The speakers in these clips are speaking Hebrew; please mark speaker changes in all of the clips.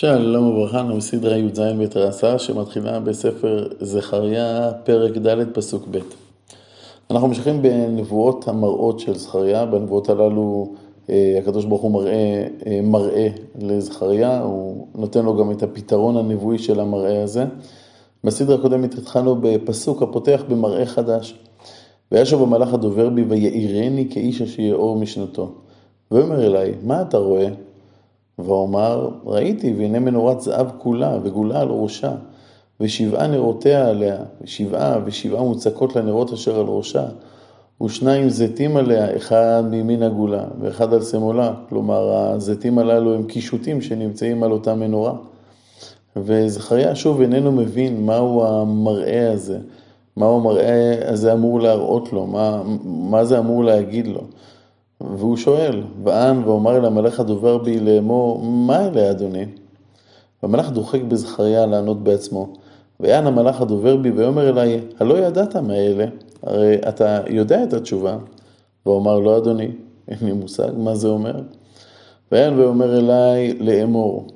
Speaker 1: שלום וברכה, אנחנו בסדרה י"ז בתרסה שמתחילה בספר זכריה, פרק ד', פסוק ב'. אנחנו ממשיכים בנבואות המראות של זכריה, בנבואות הללו אה, הקדוש ברוך הוא מראה, אה, מראה לזכריה, הוא נותן לו גם את הפתרון הנבואי של המראה הזה. בסדרה הקודמת התחלנו בפסוק הפותח במראה חדש. וישב המלאך הדובר בי ויעירני כאיש אשר יאור משנתו. ויאמר אליי, מה אתה רואה? ואומר, ראיתי, והנה מנורת זהב כולה, וגולה על ראשה, ושבעה נרותיה עליה, ושבעה ושבעה מוצקות לנרות אשר על ראשה, ושניים זיתים עליה, אחד מימין הגולה, ואחד על שמאלה. כלומר, הזיתים הללו הם קישוטים שנמצאים על אותה מנורה. וזכריה שוב איננו מבין מהו המראה הזה, מהו המראה הזה אמור להראות לו, מה, מה זה אמור להגיד לו. והוא שואל, וען ואומר אל המלאך הדובר בי לאמור, מה אלה אדוני? והמלאך דוחק בזכריה לענות בעצמו. ויען המלאך הדובר בי ויאמר אליי, הלא ידעת מה אלה? הרי אתה יודע את התשובה. ואומר לו, אדוני, אין לי מושג מה זה אומר. ויען ואומר אליי לאמור,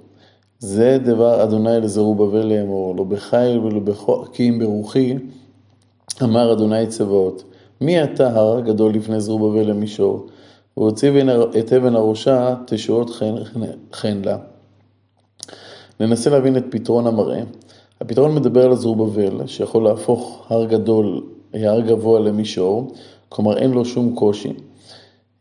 Speaker 1: זה דבר אדוני לזרובבל לאמור, לא בחיל ולא בחוקים ברוחי, אמר אדוני צבאות. מי אתה הר גדול לפני זרובבל למישור? והוציא את אבן הראשה תשועות חן, חן לה. ננסה להבין את פתרון המראה. הפתרון מדבר על הזרובבל, שיכול להפוך הר גדול, הר גבוה למישור, כלומר אין לו שום קושי.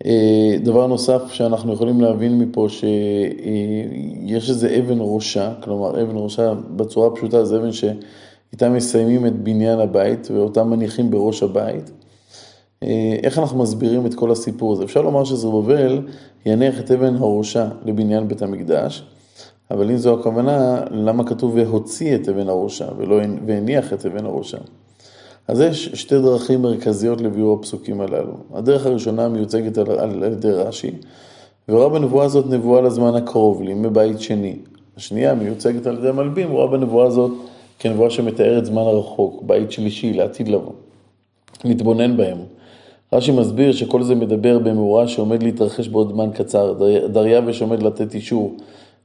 Speaker 1: אה, דבר נוסף שאנחנו יכולים להבין מפה, שיש איזה אבן ראשה, כלומר אבן ראשה בצורה פשוטה זה אבן שאיתה מסיימים את בניין הבית ואותה מניחים בראש הבית. אה, איך אנחנו מסבירים את כל הסיפור הזה? אפשר לומר שזרובבל יניח את אבן הראשה לבניין בית המקדש, אבל אם זו הכוונה, למה כתוב והוציא את אבן הראשה ולא והניח את אבן הראשה? אז יש שתי דרכים מרכזיות לביאור הפסוקים הללו. הדרך הראשונה מיוצגת על, על, על ידי רש"י, ורואה בנבואה הזאת נבואה לזמן הקרוב, לימי בית שני. השנייה מיוצגת על ידי מלבים, רואה בנבואה הזאת כנבואה שמתארת זמן הרחוק, בית שלישי, לעתיד לבוא. נתבונן בהם. רש"י מסביר שכל זה מדבר במאורע שעומד להתרחש בעוד זמן קצר, דריווש עומד לתת אישור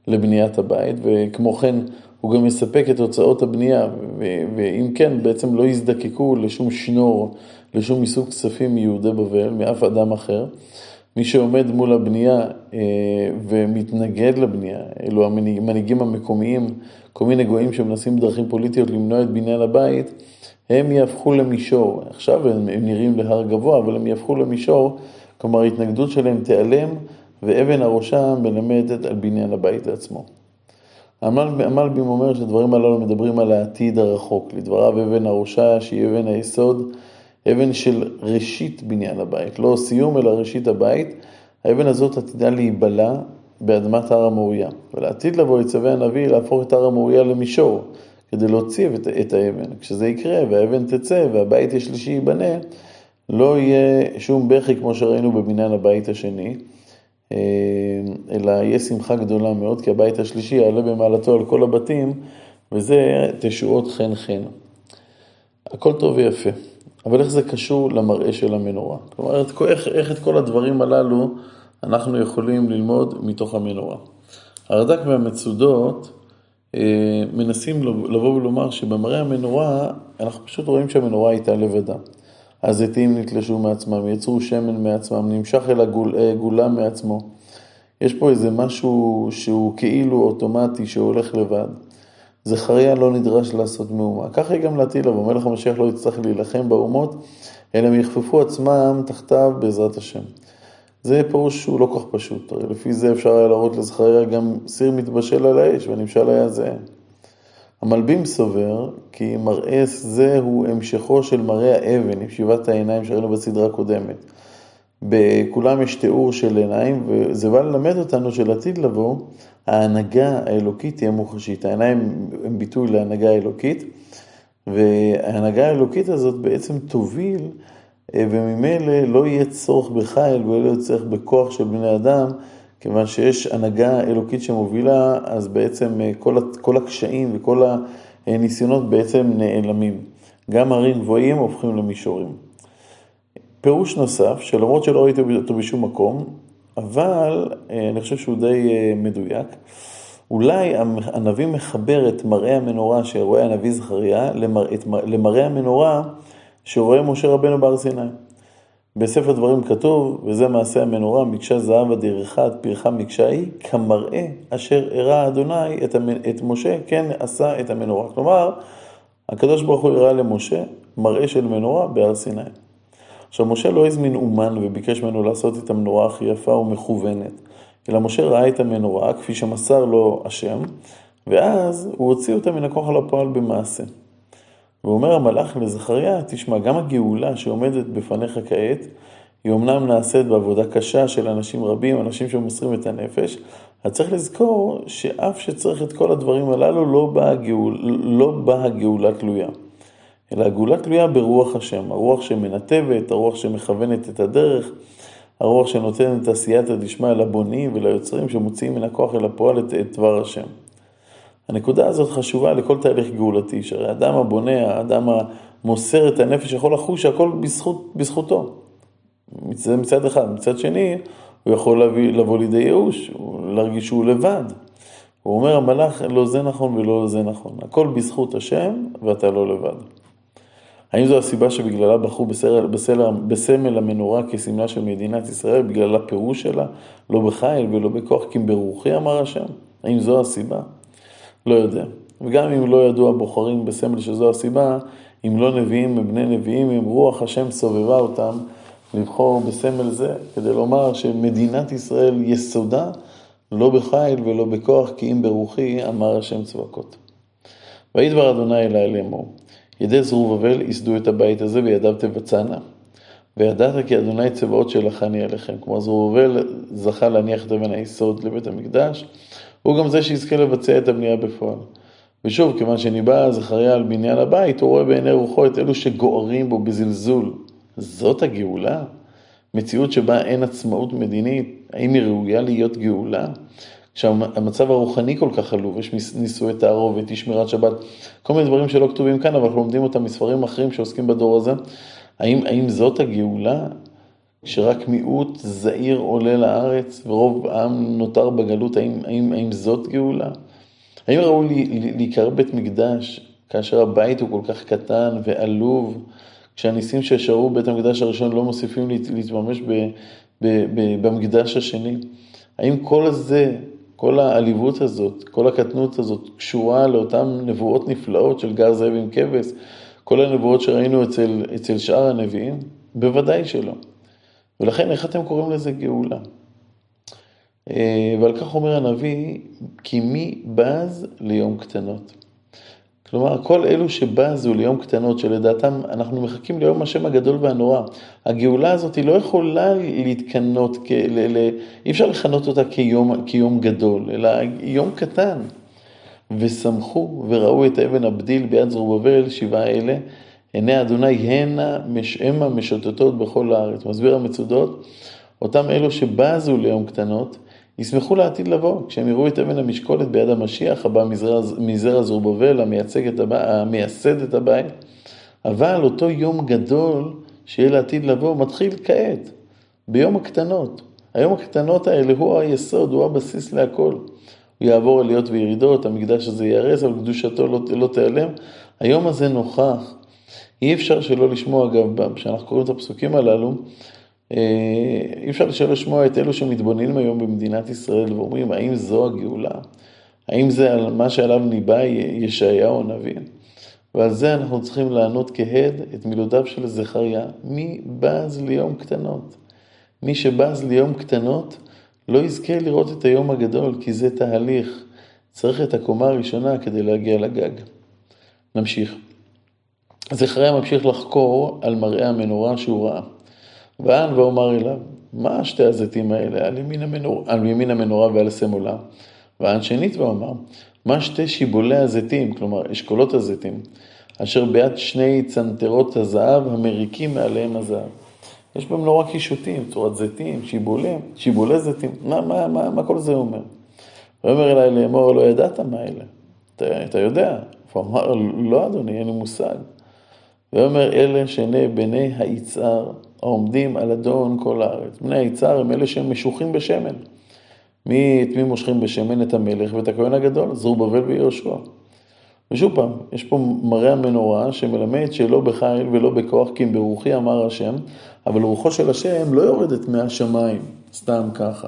Speaker 1: לבניית הבית, וכמו כן הוא גם מספק את הוצאות הבנייה, ואם כן, בעצם לא יזדקקו לשום שנור, לשום מסוג כספים מיהודי בבל, מאף אדם אחר. מי שעומד מול הבנייה אה, ומתנגד לבנייה, אלו המנהיגים המקומיים, כל מיני גויים שמנסים בדרכים פוליטיות למנוע את בניין הבית, הם יהפכו למישור. עכשיו הם, הם נראים להר גבוה, אבל הם יהפכו למישור, כלומר ההתנגדות שלהם תיעלם, ואבן הראשה מלמדת על בניין הבית עצמו. המלבים אומר שהדברים הללו מדברים על העתיד הרחוק. לדבריו אבן הראשה, שהיא אבן היסוד, אבן של ראשית בניין הבית, לא סיום אלא ראשית הבית. האבן הזאת עתידה להיבלע באדמת הר המוריה. ולעתיד לבוא יצווה הנביא להפוך את הר המוריה למישור. כדי להוציא את, את האבן. כשזה יקרה והאבן תצא והבית השלישי ייבנה, לא יהיה שום בכי כמו שראינו בבניין הבית השני, אה, אלא יהיה שמחה גדולה מאוד, כי הבית השלישי יעלה במעלתו על כל הבתים, וזה תשועות חן חן. הכל טוב ויפה, אבל איך זה קשור למראה של המנורה? כלומר, איך, איך את כל הדברים הללו אנחנו יכולים ללמוד מתוך המנורה? הרד"ק והמצודות אה, מנסים לבוא ולומר שבמראה המנורה, אנחנו פשוט רואים שהמנורה הייתה לבדה. הזיתים נתלשו מעצמם, יצרו שמן מעצמם, נמשך אל הגולה אה, מעצמו. יש פה איזה משהו שהוא כאילו אוטומטי, שהולך לבד. זכריה לא נדרש לעשות מהומה. ככה היא גם לעתיד לבוא, מלך המשיח לא יצטרך להילחם באומות, אלא הם יכפפו עצמם תחתיו בעזרת השם. זה פירוש שהוא לא כך פשוט, הרי לפי זה אפשר היה להראות לזכריה גם סיר מתבשל על האש והנמשל היה זהה. המלבים סובר כי מראה זה הוא המשכו של מראה האבן עם שבעת העיניים שראינו בסדרה הקודמת. בכולם יש תיאור של עיניים, וזה בא ללמד אותנו שלעתיד לבוא, ההנהגה האלוקית תהיה מוחשית. העיניים הם ביטוי להנהגה האלוקית, וההנהגה האלוקית הזאת בעצם תוביל וממילא לא יהיה צורך בחיל ולא יהיה צורך בכוח של בני אדם, כיוון שיש הנהגה אלוקית שמובילה, אז בעצם אה, כל, כל הקשיים וכל הניסיונות בעצם נעלמים. גם הרים גבוהים הופכים למישורים. פירוש נוסף, שלמרות שלא ראיתי אותו בשום מקום, אבל אה, אני חושב שהוא די מדויק, אולי הנביא מחבר את מראה המנורה שרואה הנביא זכריה למראה המנורה שרואה משה רבנו בהר סיני. בספר דברים כתוב, וזה מעשה המנורה, מקשה זהב אדיר אחד, פרחה מקשה היא, כמראה אשר הראה אדוני את, המ... את משה, כן עשה את המנורה. כלומר, הקדוש ברוך הוא הראה למשה מראה של מנורה בהר סיני. עכשיו, משה לא הזמין אומן וביקש ממנו לעשות את המנורה הכי יפה ומכוונת, אלא משה ראה את המנורה כפי שמסר לו השם, ואז הוא הוציא אותה מן הכוח על הפועל במעשה. ואומר המלאך לזכריה, תשמע, גם הגאולה שעומדת בפניך כעת, היא אמנם נעשית בעבודה קשה של אנשים רבים, אנשים שמוסרים את הנפש, אז צריך לזכור שאף שצריך את כל הדברים הללו, לא באה הגאול, לא בא הגאולה תלויה. אלא הגאולה תלויה ברוח השם, הרוח שמנתבת, הרוח שמכוונת את הדרך, הרוח שנותנת עשייתא דשמיא לבונים וליוצרים שמוציאים מן הכוח אל הפועל את, את דבר השם. הנקודה הזאת חשובה לכל תהליך גאולתי, שהרי האדם הבונה, האדם המוסר את הנפש יכול לחוש שהכל בזכות, בזכותו. זה מצד אחד. מצד שני, הוא יכול להביא, לבוא לידי ייאוש, להרגיש שהוא לבד. הוא אומר המלאך, לא זה נכון ולא זה נכון. הכל בזכות השם ואתה לא לבד. האם זו הסיבה שבגללה בחרו בסמל, בסמל, בסמל המנורה כסמלה של מדינת ישראל, בגלל הפירוש שלה, לא בחיל ולא בכוח, כי ברוחי אמר השם? האם זו הסיבה? לא יודע. וגם אם לא ידעו הבוחרים בסמל שזו הסיבה, אם לא נביאים הם בני נביאים, אם רוח השם סובבה אותם, לבחור בסמל זה, כדי לומר שמדינת ישראל יסודה לא בחיל ולא בכוח, כי אם ברוחי אמר השם צבקות. ויהי דבר אדוני אלי לאמור, ידי זרובבל ייסדו את הבית הזה וידיו תבצענה. וידעת כי אדוני צבאות שלחני עליכם. כלומר זרובבל זכה להניח את אבן היסוד לבית המקדש, הוא גם זה שיזכה לבצע את הבנייה בפועל. ושוב, כיוון שניבא זכריה על בניין הבית, הוא רואה בעיני רוחו את אלו שגוערים בו בזלזול. זאת הגאולה? מציאות שבה אין עצמאות מדינית, האם היא ראויה להיות גאולה? כשהמצב הרוחני כל כך עלוב, יש נישואי תערובת, אי שמירת שבת, כל מיני דברים שלא כתובים כאן, אבל אנחנו לומדים אותם מספרים אחרים שעוסקים בדור הזה. האם, האם זאת הגאולה? שרק מיעוט זעיר עולה לארץ ורוב העם נותר בגלות, האם, האם, האם זאת גאולה? האם ראוי להיקרא בית מקדש כאשר הבית הוא כל כך קטן ועלוב, כשהניסים ששרו בבית המקדש הראשון לא מוסיפים להתממש ב, ב, ב, במקדש השני? האם כל זה, כל העליבות הזאת, כל הקטנות הזאת, קשורה לאותן נבואות נפלאות של גר זאב עם כבש, כל הנבואות שראינו אצל, אצל שאר הנביאים? בוודאי שלא. ולכן איך אתם קוראים לזה גאולה? אה, ועל כך אומר הנביא, כי מי בז ליום קטנות. כלומר, כל אלו שבזו ליום קטנות, שלדעתם אנחנו מחכים ליום השם הגדול והנורא. הגאולה הזאת היא לא יכולה להתקנות, כ... אי אפשר לכנות אותה כיום, כיום גדול, אלא יום קטן. ושמחו וראו את אבן הבדיל ביד זרובבל, שבעה אלה, עיני אדוני הנה המה משוטטות בכל הארץ. מסביר המצודות, אותם אלו שבזו ליום קטנות, ישמחו לעתיד לבוא, כשהם יראו את אבן המשקולת ביד המשיח, הבא מזרע זרובבל, המייסד את הבית. אבל אותו יום גדול שיהיה לעתיד לבוא, מתחיל כעת, ביום הקטנות. היום הקטנות האלה הוא היסוד, הוא הבסיס להכל. הוא יעבור עליות וירידות, המקדש הזה ייהרס, אבל קדושתו לא, לא תיעלם. היום הזה נוכח אי אפשר שלא לשמוע, אגב, כשאנחנו קוראים את הפסוקים הללו, אה, אי אפשר שלא לשמוע את אלו שמתבוננים היום במדינת ישראל ואומרים, האם זו הגאולה? האם זה על מה שעליו ניבא ישעיהו הנביא? ועל זה אנחנו צריכים לענות כהד את מילותיו של זכריה, מי בז ליום קטנות? מי שבז ליום קטנות לא יזכה לראות את היום הגדול, כי זה תהליך. צריך את הקומה הראשונה כדי להגיע לגג. נמשיך. זכריה ממשיך לחקור על מראה המנורה שהוא ראה. ואן ואומר אליו, מה שתי הזיתים האלה על ימין המנורה, על ימין המנורה ועל סמולה? ואן שנית ואומר, מה שתי שיבולי הזיתים, כלומר אשכולות הזיתים, אשר ביד שני צנתרות הזהב המריקים מעליהם הזהב. יש במנורה קישוטים, צורת זיתים, שיבולים, שיבולי זיתים, מה, מה, מה, מה כל זה אומר? ויאמר אליי לאמור, לא ידעת מה אלה. אתה, אתה יודע. הוא אמר, לא אדוני, אין לי מושג. ויאמר אלה שני בני היצהר העומדים על אדון כל הארץ. בני היצהר הם אלה שהם משוחים בשמן. מי, את מי מושכים בשמן את המלך ואת הכהן הגדול, זרובבל ויהושע. ושוב פעם, יש פה מראה המנורה שמלמד שלא בחיל ולא בכוח, כי אם ברוחי אמר השם, אבל רוחו של השם לא יורדת מהשמיים, סתם ככה.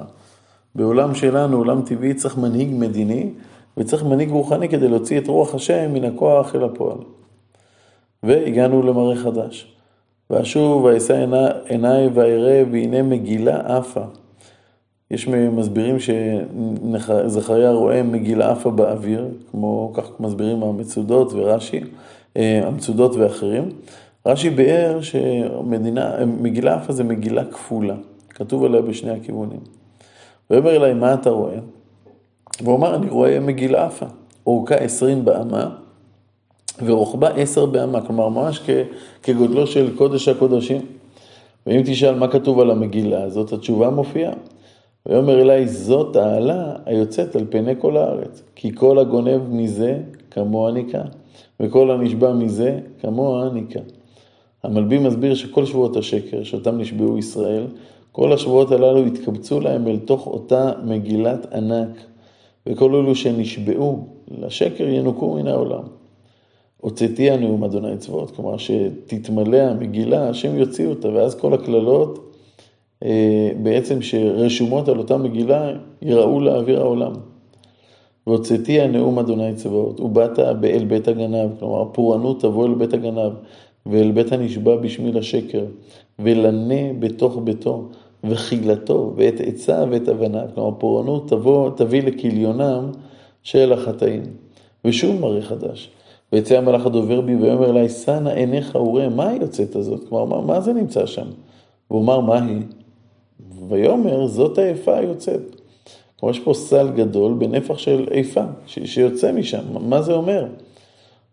Speaker 1: בעולם שלנו, עולם טבעי, צריך מנהיג מדיני, וצריך מנהיג רוחני כדי להוציא את רוח השם מן הכוח אל הפועל. והגענו למראה חדש. ואשוב ואשא עיניי ואראה והנה מגילה עפה. יש מסבירים שזכריה רואה מגילה עפה באוויר, כמו כך מסבירים המצודות ורש"י, אה, המצודות ואחרים. רש"י ביאר שמגילה עפה זה מגילה כפולה, כתוב עליה בשני הכיוונים. ויאמר אליי, מה אתה רואה? והוא אמר, אני רואה מגילה עפה, אורכה עשרים באמה, ורוחבה עשר באמה, כלומר ממש כגודלו של קודש הקודשים. ואם תשאל מה כתוב על המגילה הזאת, התשובה מופיעה. ויאמר אליי, זאת העלה היוצאת על פני כל הארץ, כי כל הגונב מזה כמוה ניקה, וכל הנשבע מזה כמוה ניקה. המלבים מסביר שכל שבועות השקר שאותם נשבעו ישראל, כל השבועות הללו התקבצו להם אל תוך אותה מגילת ענק, וכל אלו שנשבעו לשקר ינוקו מן העולם. הוצאתי הנאום אדוני צבאות, כלומר שתתמלא המגילה, השם יוציא אותה, ואז כל הקללות אה, בעצם שרשומות על אותה מגילה יראו לאוויר העולם. והוצאתי הנאום אדוני צבאות, ובאת אל בית הגנב, כלומר פורענות תבוא אל בית הגנב, ואל בית הנשבע בשמי לשקר, ולנה בתוך ביתו, וחילתו, ואת עצה ואת הבנה, כלומר פורענות תבוא, תביא לכליונם של החטאים. ושוב מראה חדש. ויצא המלאך הדובר בי ויאמר אלי, שנא עיניך וראה, מה היוצאת הזאת? כלומר, מה, מה זה נמצא שם? והוא אמר, מה היא? ויאמר, זאת היפה היוצאת. כלומר, יש פה סל גדול בנפח של איפה, שיוצא משם. מה זה אומר?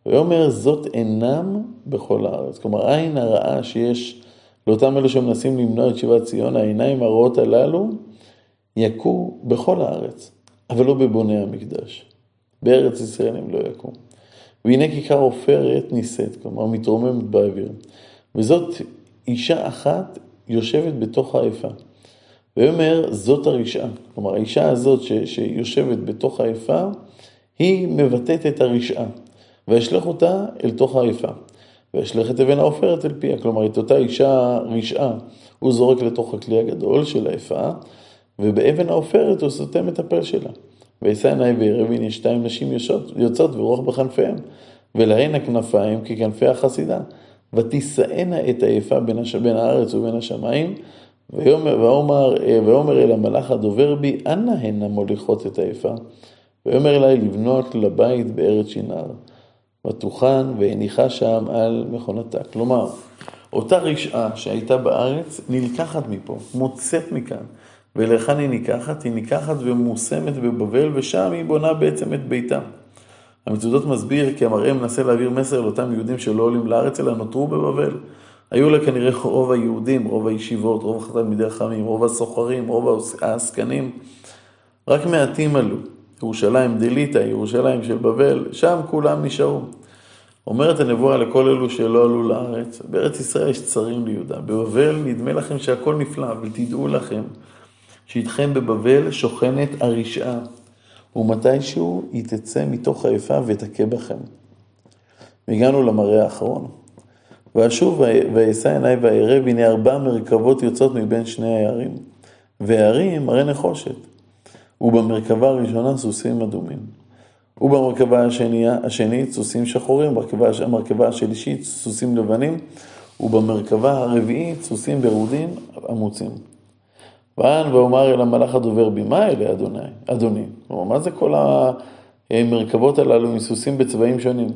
Speaker 1: ויאמר, זאת אינם בכל הארץ. כלומר, עין הרעה שיש לאותם אלו שמנסים למנוע את שיבת ציון, העיניים הרעות הללו יכו בכל הארץ, אבל לא בבוני המקדש. בארץ ישראל הם לא יכו. והנה כיכר עופרת נישאת, כלומר מתרוממת באוויר. וזאת אישה אחת יושבת בתוך האיפה. ואומר, זאת הרשעה. כלומר, האישה הזאת ש, שיושבת בתוך האיפה, היא מבטאת את הרשעה. וישלח אותה אל תוך האיפה. וישלח את אבן העופרת אל פיה. כלומר, את אותה אישה רשעה הוא זורק לתוך הכלי הגדול של האיפה, ובאבן העופרת הוא סותם את הפה שלה. וישא עיניי וירא, והנה שתיים נשים יוצאות ורוח בכנפיהם, ולהן הכנפיים ככנפי החסידה. ותישאנה את היפה בין, הש... בין הארץ ובין השמיים, ויאמר, ויאמר אל המלאך הדובר בי, אנה הן המוליכות את היפה? ויאמר אלי לבנוע לבית בארץ שנער. ותוכן והניחה שם על מכונתה. כלומר, אותה רשעה שהייתה בארץ נלקחת מפה, מוצאת מכאן. ולהיכן היא ניקחת? היא ניקחת ומושמת בבבל, ושם היא בונה בעצם את ביתה. המצודות מסביר כי המראה מנסה להעביר מסר לאותם יהודים שלא עולים לארץ, אלא נותרו בבבל. היו לה כנראה רוב היהודים, רוב הישיבות, רוב תלמידי חכמים, רוב הסוחרים, רוב העסקנים. רק מעטים עלו. ירושלים דליטא, ירושלים של בבל, שם כולם נשארו. אומרת הנבואה לכל אלו שלא עלו לארץ, בארץ ישראל יש צרים ליהודה. בבבל נדמה לכם שהכל נפלא, אבל תדעו לכם שאיתכם בבבל שוכנת הרשעה, ומתישהו היא תצא מתוך היפה ותכה בכם. והגענו למראה האחרון. ואשוב ואשא עיניי ואראה, והנה ארבע מרכבות יוצאות מבין שני הערים. והערים הרי נחושת. ובמרכבה הראשונה סוסים אדומים. ובמרכבה השנייה, השנית סוסים שחורים, במרכבה השלישית סוסים לבנים, ובמרכבה הרביעית סוסים ברודים עמוצים. ואן ואומר אל המלאך הדובר בי, מה אלה אדוני? אדוני. כלומר, מה זה כל המרכבות הללו עם סוסים בצבעים שונים?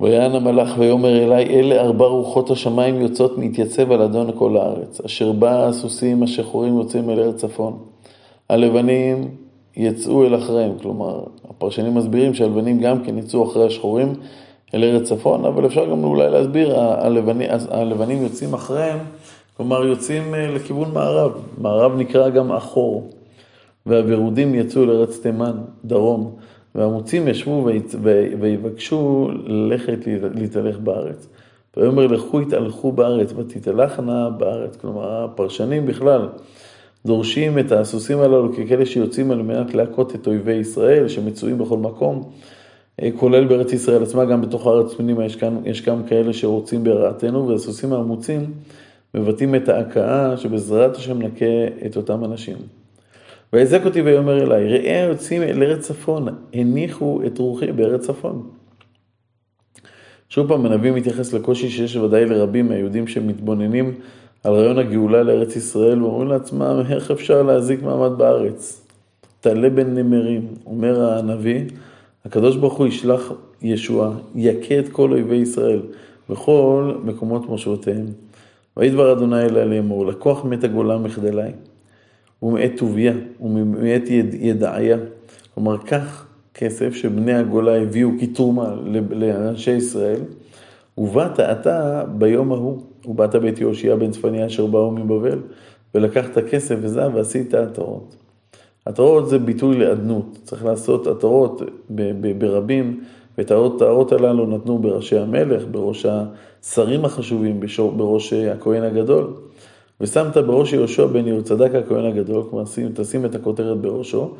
Speaker 1: ויען המלאך ויאמר אלי, אלה ארבע רוחות השמיים יוצאות להתייצב על אדון כל הארץ, אשר בה הסוסים השחורים יוצאים אל ארץ צפון. הלבנים יצאו אל אחריהם, כלומר, הפרשנים מסבירים שהלבנים גם כן יצאו אחרי השחורים אל ארץ צפון, אבל אפשר גם אולי להסביר, הלבנים, הלבנים יוצאים אחריהם כלומר, יוצאים אה, לכיוון מערב. מערב נקרא גם אחור. והבירודים יצאו לארץ תימן, דרום, והמוצים ישבו ויבקשו ללכת להתהלך בארץ. ויאמר לכו התהלכו בארץ ותתהלכנה בארץ. כלומר, הפרשנים בכלל דורשים את הסוסים הללו ככאלה שיוצאים על מנת להכות את אויבי ישראל, שמצויים בכל מקום, אה, כולל בארץ ישראל עצמה, גם בתוך הארץ פנימה יש, כאן, יש גם כאלה שרוצים ברעתנו, והסוסים האמוצים מבטאים את ההכאה שבעזרת השם נכה את אותם אנשים. ויזק אותי ויאמר אליי, ראה היוצאים אל ארץ צפון, הניחו את רוחי בארץ צפון. שוב פעם, הנביא מתייחס לקושי שיש ודאי לרבים מהיהודים שמתבוננים על רעיון הגאולה לארץ ישראל ואומרים לעצמם, איך אפשר להזיק מעמד בארץ? תעלה בין נמרים, אומר הנביא, הקדוש ברוך הוא ישלח ישועה, יכה את כל אויבי ישראל בכל מקומות מושבותיהם. ויהי דבר אדוני אליה לאמור, לקוח מת הגולה מחדלי, ומאת טוביה, ומאת ידעיה. כלומר, קח כסף שבני הגולה הביאו כתרומה לאנשי ישראל, ובאת אתה ביום ההוא, ובאת בית יהושע בן צפניה אשר באו מבבל, ולקחת כסף וזהב ועשית עטרות. עטרות זה ביטוי לאדנות, צריך לעשות עטרות ברבים, ואת העטרות הללו נתנו בראשי המלך, בראש השרים החשובים, בראש הכהן הגדול. ושמת בראש יהושע בן יהוד צדק הכהן הגדול, כלומר תשים את הכותרת בראשו,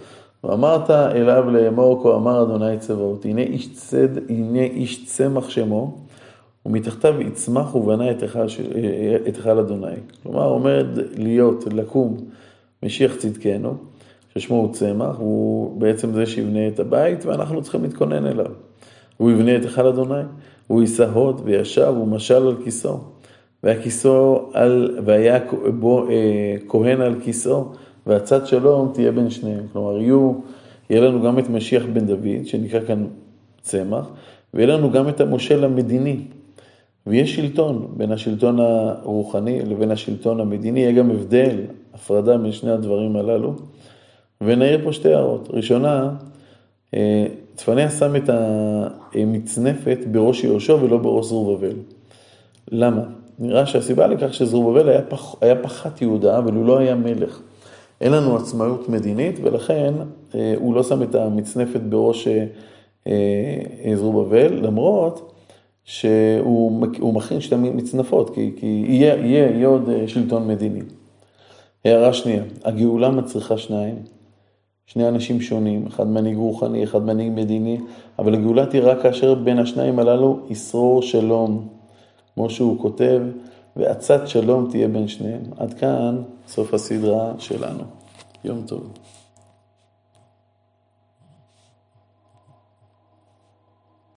Speaker 1: ואמרת אליו לאמור כה אמר אדוני צבאות, הנה איש צד, הנה איש צמח שמו, ומתחתיו יצמח ובנה את היכל אדוני. כלומר, עומד להיות, לקום, משיח צדקנו, ששמו הוא צמח, הוא בעצם זה שיבנה את הבית, ואנחנו צריכים להתכונן אליו. הוא יבנה את היכל אדוני, הוא יישא הוד וישב ומשל על כיסאו. והיה כיסאו על, והיה בו אה, כהן על כיסאו, והצד שלום תהיה בין שניהם. כלומר, יהיו, יהיה לנו גם את משיח בן דוד, שנקרא כאן צמח, ויהיה לנו גם את המושל המדיני. ויש שלטון בין השלטון הרוחני לבין השלטון המדיני, יהיה גם הבדל, הפרדה בין שני הדברים הללו. ונעיר פה שתי הערות. ראשונה, אה, צפניה שם את המצנפת בראש יהושע ולא בראש זרובבל. למה? נראה שהסיבה לכך שזרובבל היה, פח, היה פחת יהודה, אבל הוא לא היה מלך. אין לנו עצמאות מדינית, ולכן אה, הוא לא שם את המצנפת בראש אה, זרובבל, למרות שהוא מכין שתי מצנפות, כי, כי יהיה, יהיה, יהיה עוד שלטון מדיני. הערה שנייה, הגאולה מצריכה שניים. שני אנשים שונים, אחד מנהיג רוחני, אחד מנהיג מדיני, אבל הגאולה תהיה רק כאשר בין השניים הללו ישרור שלום, כמו שהוא כותב, ועצת שלום תהיה בין שניהם. עד כאן סוף הסדרה שלנו. יום טוב.